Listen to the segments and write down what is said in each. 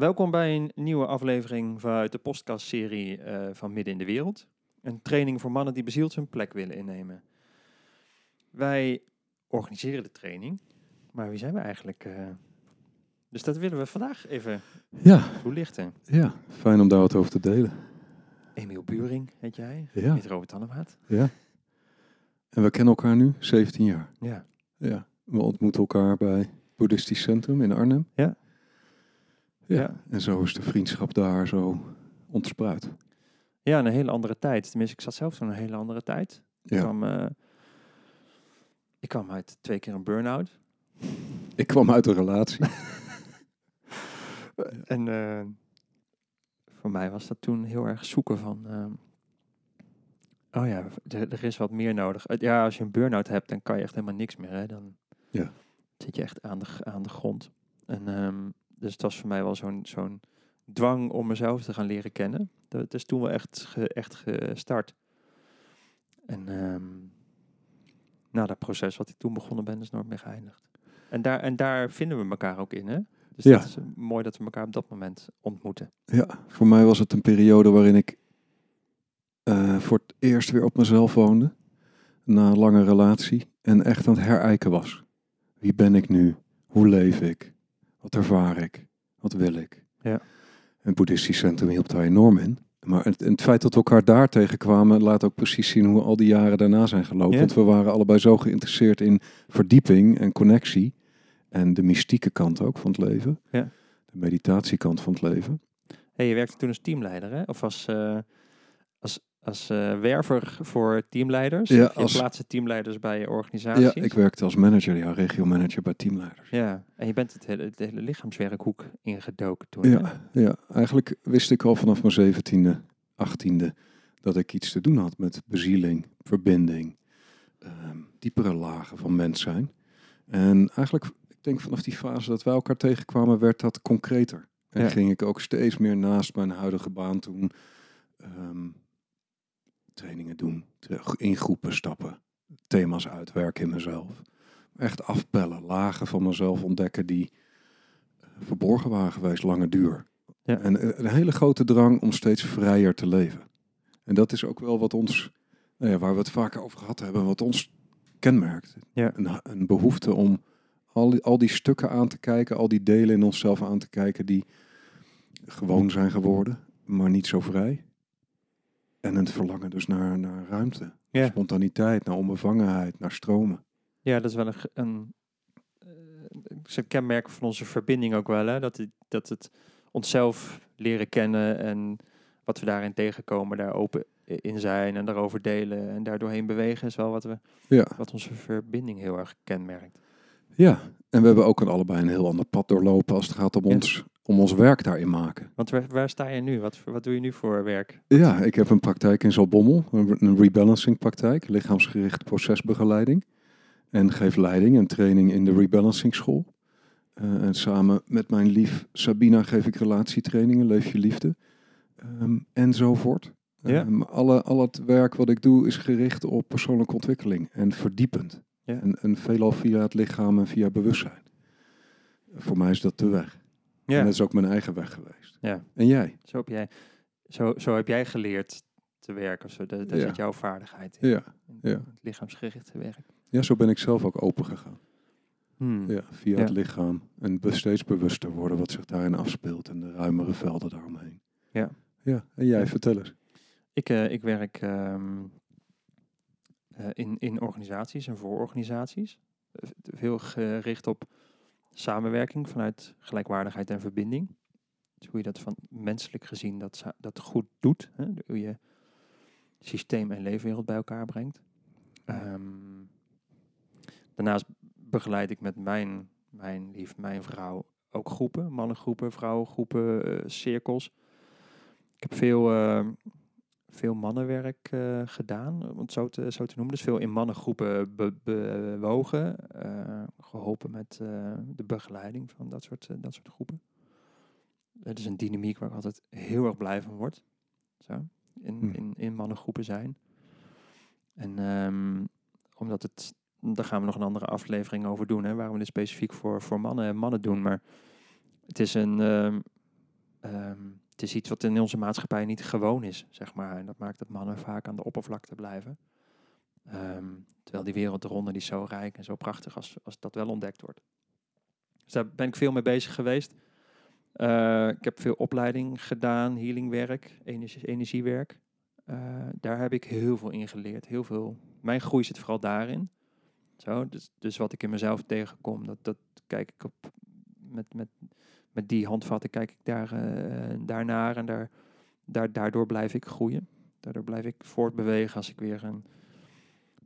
Welkom bij een nieuwe aflevering vanuit de podcastserie eh van Midden in de Wereld. Een training voor mannen die bezield hun plek willen innemen. Wij organiseren de training, maar wie zijn we eigenlijk? eh? dus dat willen we vandaag even Ja, toelichten. ja, fijn om daar wat over te delen. Emiel Buring, heet jij? Ja, Heet Robert Tannemaat? ja. En we kennen elkaar nu 17 jaar. Ja. Ja, we ontmoeten elkaar bij Boeddhistisch Centrum in Arnhem. Ja. Ja, en zo is de vriendschap daar zo ontspruit. Ja, een hele andere tijd. Tenminste, ik zat zelf zo'n hele andere tijd. Ik, Ja. kwam, eh, ik kwam uit twee keer een burn-out. Ik kwam uit een relatie. En eh, voor mij was dat toen heel erg zoeken van... ehm, oh ja, er is wat meer nodig. Ja, als je een burn-out hebt, dan kan je echt helemaal niks meer. Hè? Dan Ja. zit je echt aan de, aan de grond. En, ehm, dus het was voor mij wel zo'n zo'n dwang om mezelf te gaan leren kennen. Dat is toen wel echt, ge- echt gestart. En nou, dat proces wat ik toen begonnen ben, is nooit meer geëindigd. En daar, en daar vinden we elkaar ook in, hè? Dus Ja. dat is eh, mooi dat we elkaar op dat moment ontmoeten. Ja, voor mij was het een periode waarin ik eh, voor het eerst weer op mezelf woonde. Na een lange relatie. En echt aan het herijken was. Wie ben ik nu? Hoe leef ik? Wat ervaar ik? Wat wil ik? Ja. En het boeddhistisch centrum hielp daar enorm in. Maar het, feit dat we elkaar daar tegenkwamen laat ook precies zien hoe al die jaren daarna zijn gelopen. Ja. Want we waren allebei zo geïnteresseerd in verdieping en connectie. En de mystieke kant ook van het leven. Ja. De meditatiekant van het leven. Hey, je werkte toen als teamleider, hè? Of als, eh, als, eh, werver voor teamleiders? Ja, je als- plaatste teamleiders bij je organisaties? Ja, ik werkte als manager, ja, regiomanager bij teamleiders. Ja, en je bent het hele, het hele lichaamswerkhoek ingedoken toen. hè? Ja, ja, eigenlijk wist ik al vanaf mijn zeventiende, achttiende dat ik iets te doen had met bezieling, verbinding, ehm, diepere lagen van mens zijn. En eigenlijk, ik denk vanaf die fase dat wij elkaar tegenkwamen, werd dat concreter. En Ja. ging ik ook steeds meer naast mijn huidige baan toen ehm, trainingen doen, in groepen stappen, thema's uitwerken in mezelf. Echt afpellen, lagen van mezelf ontdekken die eh, verborgen waren geweest, lange duur. Ja. En eh, een hele grote drang om steeds vrijer te leven. En dat is ook wel wat ons, nou ja, waar we het vaker over gehad hebben, wat ons kenmerkt. Ja. Een, een behoefte om al die, al die stukken aan te kijken, al die delen in onszelf aan te kijken die gewoon zijn geworden, maar niet zo vrij. En een verlangen dus naar, naar ruimte, Ja. spontaniteit, naar onbevangenheid, naar stromen. Ja, dat is wel een, een, eh, zo'n kenmerk van onze verbinding ook wel. Hè? Dat, het, dat het onszelf leren kennen en wat we daarin tegenkomen, daar open in zijn en daarover delen en daardoorheen bewegen, is wel wat, we, Ja. wat onze verbinding heel erg kenmerkt. Ja, en we hebben ook een allebei een heel ander pad doorlopen als het gaat om, Ja. ons, om ons werk daarin maken. Want waar, waar sta je nu? Wat, wat doe je nu voor werk? Ja, ik heb een praktijk in Zalbommel, een rebalancing praktijk, lichaamsgerichte procesbegeleiding. En geef leiding en training in de rebalancing school. Eh, en samen met mijn lief Sabina geef ik relatietrainingen, leef je liefde. ehm, enzovoort. Ja. Ehm, alle, al het werk wat ik doe is gericht op persoonlijke ontwikkeling en verdiepend. Ja. En, en veelal via het lichaam en via bewustzijn. Voor mij is dat de weg. En Ja, dat is ook mijn eigen weg geweest. ja. En jij? Zo, heb jij, zo, zo heb jij geleerd te werken. Of zo. Daar, daar Ja. zit jouw vaardigheid in. Ja. ja. Het lichaamsgerichte werk. ja, zo ben ik zelf ook open gegaan. Hmm. Ja, via Ja. het lichaam. En steeds bewuster worden wat zich daarin afspeelt en de ruimere velden daaromheen. Ja. Ja, en jij, vertel eens. Ik, eh, ik werk ehm, eh, in, in organisaties en voor organisaties. Eh, Veel gericht op samenwerking vanuit gelijkwaardigheid en verbinding. Dus hoe je dat van menselijk gezien dat, dat goed doet. Hè? Hoe je systeem en leefwereld bij elkaar brengt. Ehm, daarnaast begeleid ik met mijn, mijn lief, mijn vrouw ook groepen. Mannengroepen, vrouwengroepen, eh, cirkels. Ik heb veel, eh, veel mannenwerk eh, gedaan, om het zo te, zo te noemen. Dus veel in mannengroepen be- bewogen. eh, geholpen met eh, de begeleiding van dat soort, dat soort groepen. Het is een dynamiek waar ik altijd heel erg blij van word. Zo, in, Hm. in, in mannengroepen zijn. En ehm, omdat het, daar gaan we nog een andere aflevering over doen, hè, waarom we dit specifiek voor, voor mannen en mannen doen. Maar het is een, ehm, ehm, het is iets wat in onze maatschappij niet gewoon is, zeg maar. En dat maakt dat mannen vaak aan de oppervlakte blijven. Ehm, terwijl die wereld eronder die is zo rijk en zo prachtig als, als dat wel ontdekt wordt. Dus daar ben ik veel mee bezig geweest. Uh, ik heb veel opleiding gedaan, healingwerk, energie, energiewerk. Uh, daar heb ik heel veel in geleerd. Heel veel. Mijn groei zit vooral daarin. Zo, dus, dus wat ik in mezelf tegenkom, dat, dat kijk ik op met, met, met die handvatten kijk ik daar, uh, daarnaar en daar, daar, daardoor blijf ik groeien. Daardoor blijf ik voortbewegen als ik weer een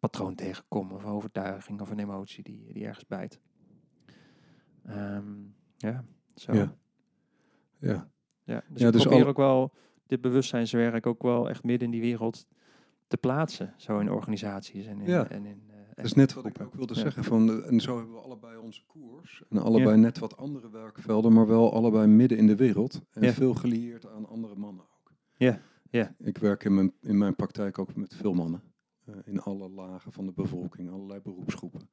patroon tegenkom of een overtuiging of een emotie die, die ergens bijt. Um, ja, zo. Ja. Ja. ja dus ja, ik dus probeer al- ook wel dit bewustzijnswerk ook wel echt midden in die wereld te plaatsen. Zo in organisaties en in... Ja. En in eh, Dat is net wat ik ook wilde Ja. zeggen. Van, eh, en zo hebben we allebei onze koers. En allebei net wat andere werkvelden, maar wel allebei midden in de wereld. En Ja. veel gelieerd aan andere mannen ook. Ja, ja. Ik werk in mijn, in mijn praktijk ook met veel mannen. eh, in alle lagen van de bevolking, allerlei beroepsgroepen.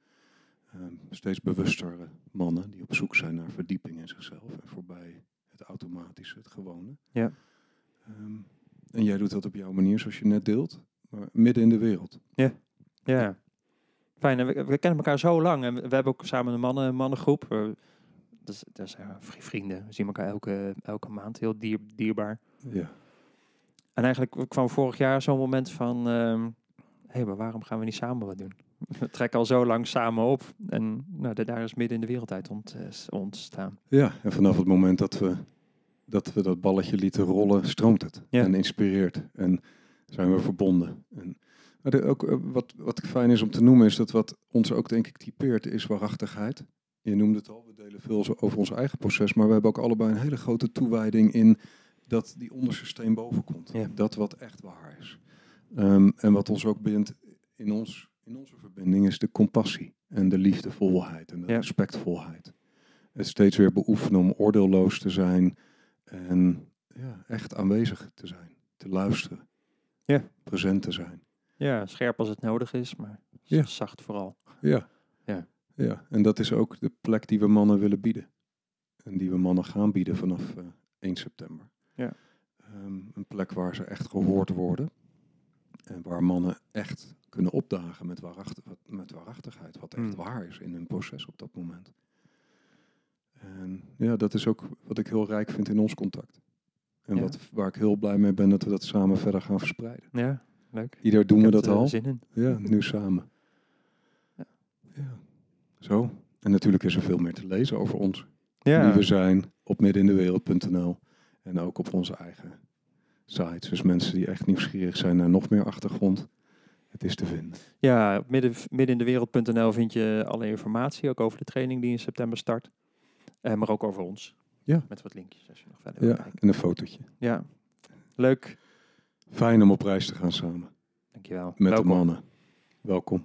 Ehm, steeds bewustere mannen die op zoek zijn naar verdieping in zichzelf. En voorbij het automatische, het gewone. Ja. Ehm, en jij doet dat op jouw manier, zoals je net deelt. Maar midden in de wereld. Ja. Fijn, en we, we kennen elkaar zo lang. En we we hebben ook samen een mannen, mannengroep. Eh, Dat is, dat zijn vri- vrienden. We zien elkaar elke, elke maand. Heel dier, dierbaar. Ja. En eigenlijk kwam vorig jaar zo'n moment van... ehm hé, maar waarom gaan we niet samen wat doen? We trekken al zo lang samen op. En nou, da- daar is midden in de wereld uit ont, eh, ontstaan. Ja, en vanaf het moment dat we dat, we dat balletje lieten rollen, stroomt het. Ja. En inspireert. En zijn we verbonden. En, maar ook, eh, wat, wat fijn is om te noemen, is dat wat ons ook denk ik typeert, is waarachtigheid. Je noemde het al, we delen veel over ons eigen proces, maar we hebben ook allebei een hele grote toewijding in dat die onderste steen boven komt. Ja. Dat wat echt waar is. Ehm, en wat ons ook bindt in, ons, in onze verbinding is de compassie en de liefdevolheid en de Ja. respectvolheid. Het steeds weer beoefenen om oordeelloos te zijn en ja, echt aanwezig te zijn, te luisteren, Ja. present te zijn. Ja, scherp als het nodig is, maar Ja. zacht vooral. Ja. Ja. ja, en dat is ook de plek die we mannen willen bieden. En die we mannen gaan bieden vanaf eh, 1 september. Ja. Ehm, een plek waar ze echt gehoord worden. En waar mannen echt kunnen opdagen met, waaracht, wat- met waarachtigheid. Wat echt Hmm. waar is in hun proces op dat moment. En ja, dat is ook wat ik heel rijk vind in ons contact. En Ja. wat, waar ik heel blij mee ben dat we dat samen verder gaan verspreiden. Ja, leuk. Ieder doen Ik we heb dat al. zin in. Ja, nu samen. Ja. Ja. Zo. En natuurlijk is er veel meer te lezen over ons. Ja, Wie we zijn op middenindewereld.nl. En ook op onze eigen sites. Dus mensen die echt nieuwsgierig zijn naar nog meer achtergrond. Het is te vinden. ja op midden, middenindewereld.nl vind je alle informatie, ook over de training die in september start. Eh, maar ook over ons. Ja. Met wat linkjes als je nog verder wil Ja, kijken. en een fotootje. Ja, leuk. Fijn om op reis te gaan samen. Dankjewel. Met Welkom. de mannen. Welkom.